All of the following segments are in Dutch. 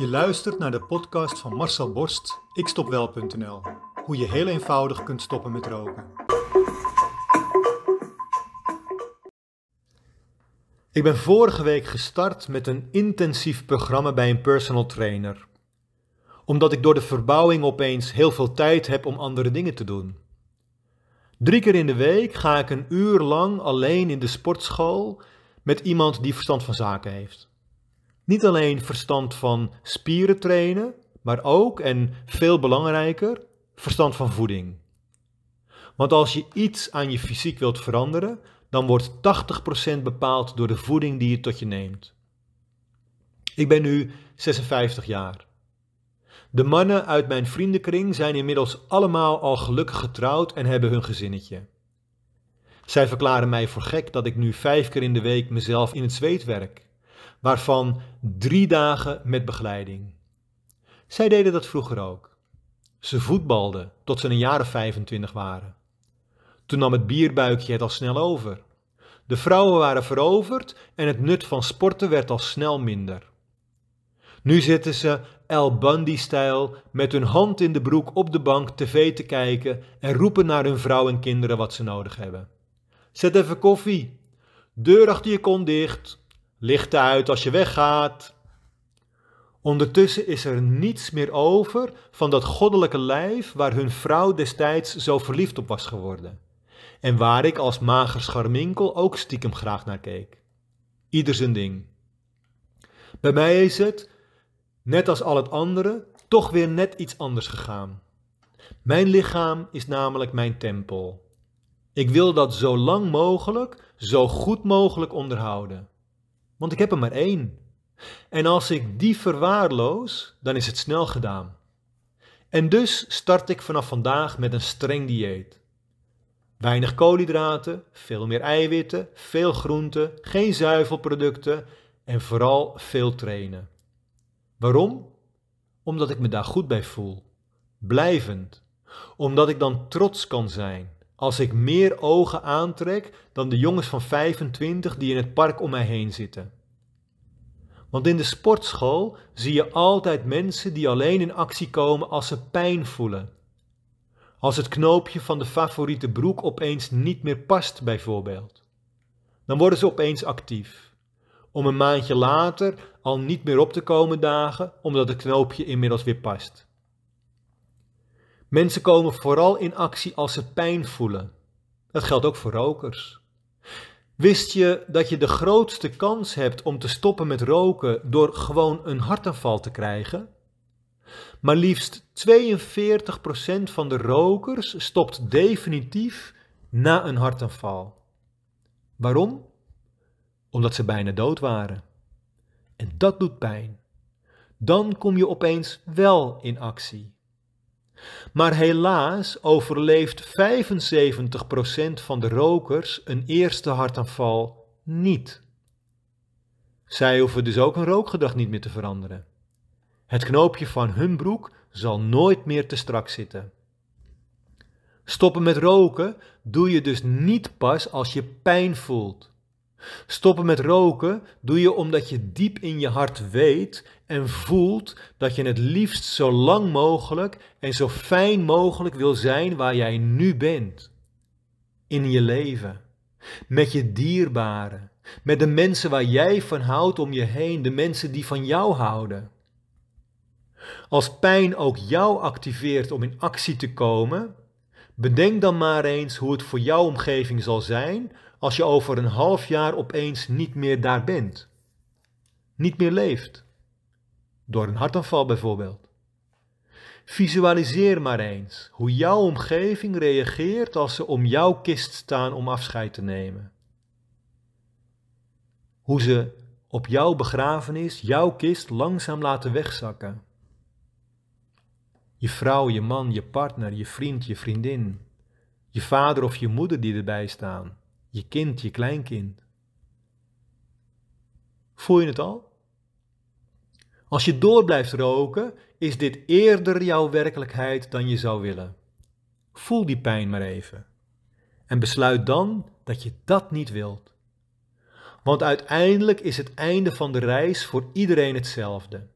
Je luistert naar de podcast van Marcel Borst, ikstopwel.nl. Hoe je heel eenvoudig kunt stoppen met roken. Ik ben vorige week gestart met een intensief programma bij een personal trainer. Omdat ik door de verbouwing opeens heel veel tijd heb om andere dingen te doen. Drie keer in de week ga ik een uur lang alleen in de sportschool met iemand die verstand van zaken heeft. Niet alleen verstand van spieren trainen, maar ook, en veel belangrijker, verstand van voeding. Want als je iets aan je fysiek wilt veranderen, dan wordt 80% bepaald door de voeding die je tot je neemt. Ik ben nu 56 jaar. De mannen uit mijn vriendenkring zijn inmiddels allemaal al gelukkig getrouwd en hebben hun gezinnetje. Zij verklaren mij voor gek dat ik nu vijf keer in de week mezelf in het zweet werk, waarvan drie dagen met begeleiding. Zij deden dat vroeger ook. Ze voetbalden tot ze een jaar of 25 waren. Toen nam het bierbuikje het al snel over. De vrouwen waren veroverd en het nut van sporten werd al snel minder. Nu zitten ze El Bundy-stijl met hun hand in de broek op de bank tv te kijken en roepen naar hun vrouw en kinderen wat ze nodig hebben. Zet even koffie. Deur achter je kont dicht. Lichten uit als je weggaat. Ondertussen is er niets meer over van dat goddelijke lijf waar hun vrouw destijds zo verliefd op was geworden. En waar ik als mager scharminkel ook stiekem graag naar keek. Ieder zijn ding. Bij mij is het, net als al het andere, toch weer net iets anders gegaan. Mijn lichaam is namelijk mijn tempel. Ik wil dat zo lang mogelijk, zo goed mogelijk onderhouden. Want ik heb er maar één. En als ik die verwaarloos, dan is het snel gedaan. En dus start ik vanaf vandaag met een streng dieet. Weinig koolhydraten, veel meer eiwitten, veel groenten, geen zuivelproducten en vooral veel trainen. Waarom? Omdat ik me daar goed bij voel. Blijvend. Omdat ik dan trots kan zijn als ik meer ogen aantrek dan de jongens van 25 die in het park om mij heen zitten. Want in de sportschool zie je altijd mensen die alleen in actie komen als ze pijn voelen. Als het knoopje van de favoriete broek opeens niet meer past, bijvoorbeeld. Dan worden ze opeens actief. Om een maandje later al niet meer op te komen dagen, omdat het knoopje inmiddels weer past. Mensen komen vooral in actie als ze pijn voelen. Dat geldt ook voor rokers. Wist je dat je de grootste kans hebt om te stoppen met roken door gewoon een hartaanval te krijgen? Maar liefst 42% van de rokers stopt definitief na een hartaanval. Waarom? Omdat ze bijna dood waren. En dat doet pijn. Dan kom je opeens wel in actie. Maar helaas overleeft 75% van de rokers een eerste hartaanval niet. Zij hoeven dus ook hun rookgedrag niet meer te veranderen. Het knoopje van hun broek zal nooit meer te strak zitten. Stoppen met roken doe je dus niet pas als je pijn voelt. Stoppen met roken doe je omdat je diep in je hart weet en voelt dat je het liefst zo lang mogelijk en zo fijn mogelijk wil zijn waar jij nu bent. In je leven. Met je dierbaren. Met de mensen waar jij van houdt om je heen. De mensen die van jou houden. Als pijn ook jou activeert om in actie te komen, bedenk dan maar eens hoe het voor jouw omgeving zal zijn als je over een half jaar opeens niet meer daar bent? Niet meer leeft? Door een hartaanval bijvoorbeeld. Visualiseer maar eens hoe jouw omgeving reageert als ze om jouw kist staan om afscheid te nemen. Hoe ze op jouw begrafenis jouw kist langzaam laten wegzakken. Je vrouw, je man, je partner, je vriend, je vriendin, je vader of je moeder die erbij staan je kind, je kleinkind. Voel je het al? Als je door blijft roken, is dit eerder jouw werkelijkheid dan je zou willen. Voel die pijn maar even. En besluit dan dat je dat niet wilt. Want uiteindelijk is het einde van de reis voor iedereen hetzelfde.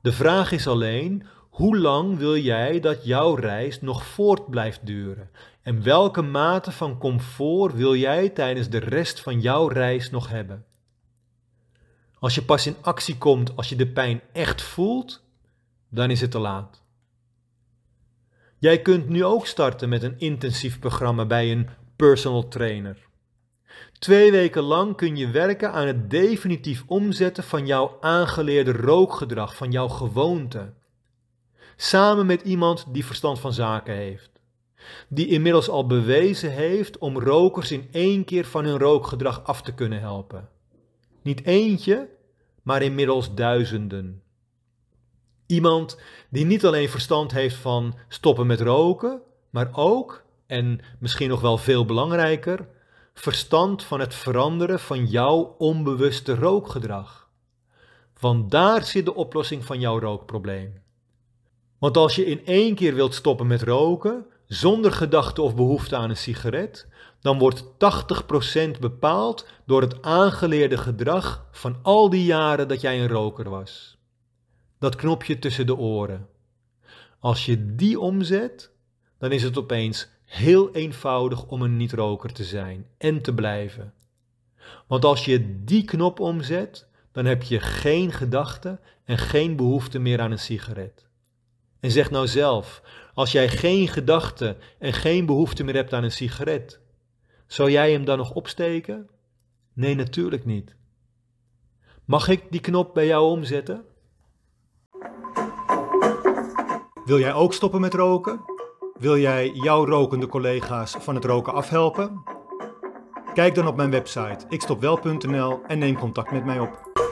De vraag is alleen, hoe lang wil jij dat jouw reis nog voort blijft duren? En welke mate van comfort wil jij tijdens de rest van jouw reis nog hebben? Als je pas in actie komt als je de pijn echt voelt, dan is het te laat. Jij kunt nu ook starten met een intensief programma bij een personal trainer. Twee weken lang kun je werken aan het definitief omzetten van jouw aangeleerde rookgedrag, van jouw gewoonte. Samen met iemand die verstand van zaken heeft. Die inmiddels al bewezen heeft om rokers in één keer van hun rookgedrag af te kunnen helpen. Niet eentje, maar inmiddels duizenden. Iemand die niet alleen verstand heeft van stoppen met roken, maar ook, en misschien nog wel veel belangrijker, verstand van het veranderen van jouw onbewuste rookgedrag. Want daar zit de oplossing van jouw rookprobleem. Want als je in één keer wilt stoppen met roken, zonder gedachte of behoefte aan een sigaret, dan wordt 80% bepaald door het aangeleerde gedrag van al die jaren dat jij een roker was. Dat knopje tussen de oren. Als je die omzet, dan is het opeens heel eenvoudig om een niet-roker te zijn en te blijven. Want als je die knop omzet, dan heb je geen gedachte en geen behoefte meer aan een sigaret. En zeg nou zelf, als jij geen gedachte en geen behoefte meer hebt aan een sigaret, zou jij hem dan nog opsteken? Nee, natuurlijk niet. Mag ik die knop bij jou omzetten? Wil jij ook stoppen met roken? Wil jij jouw rokende collega's van het roken afhelpen? Kijk dan op mijn website ikstopwel.nl en neem contact met mij op.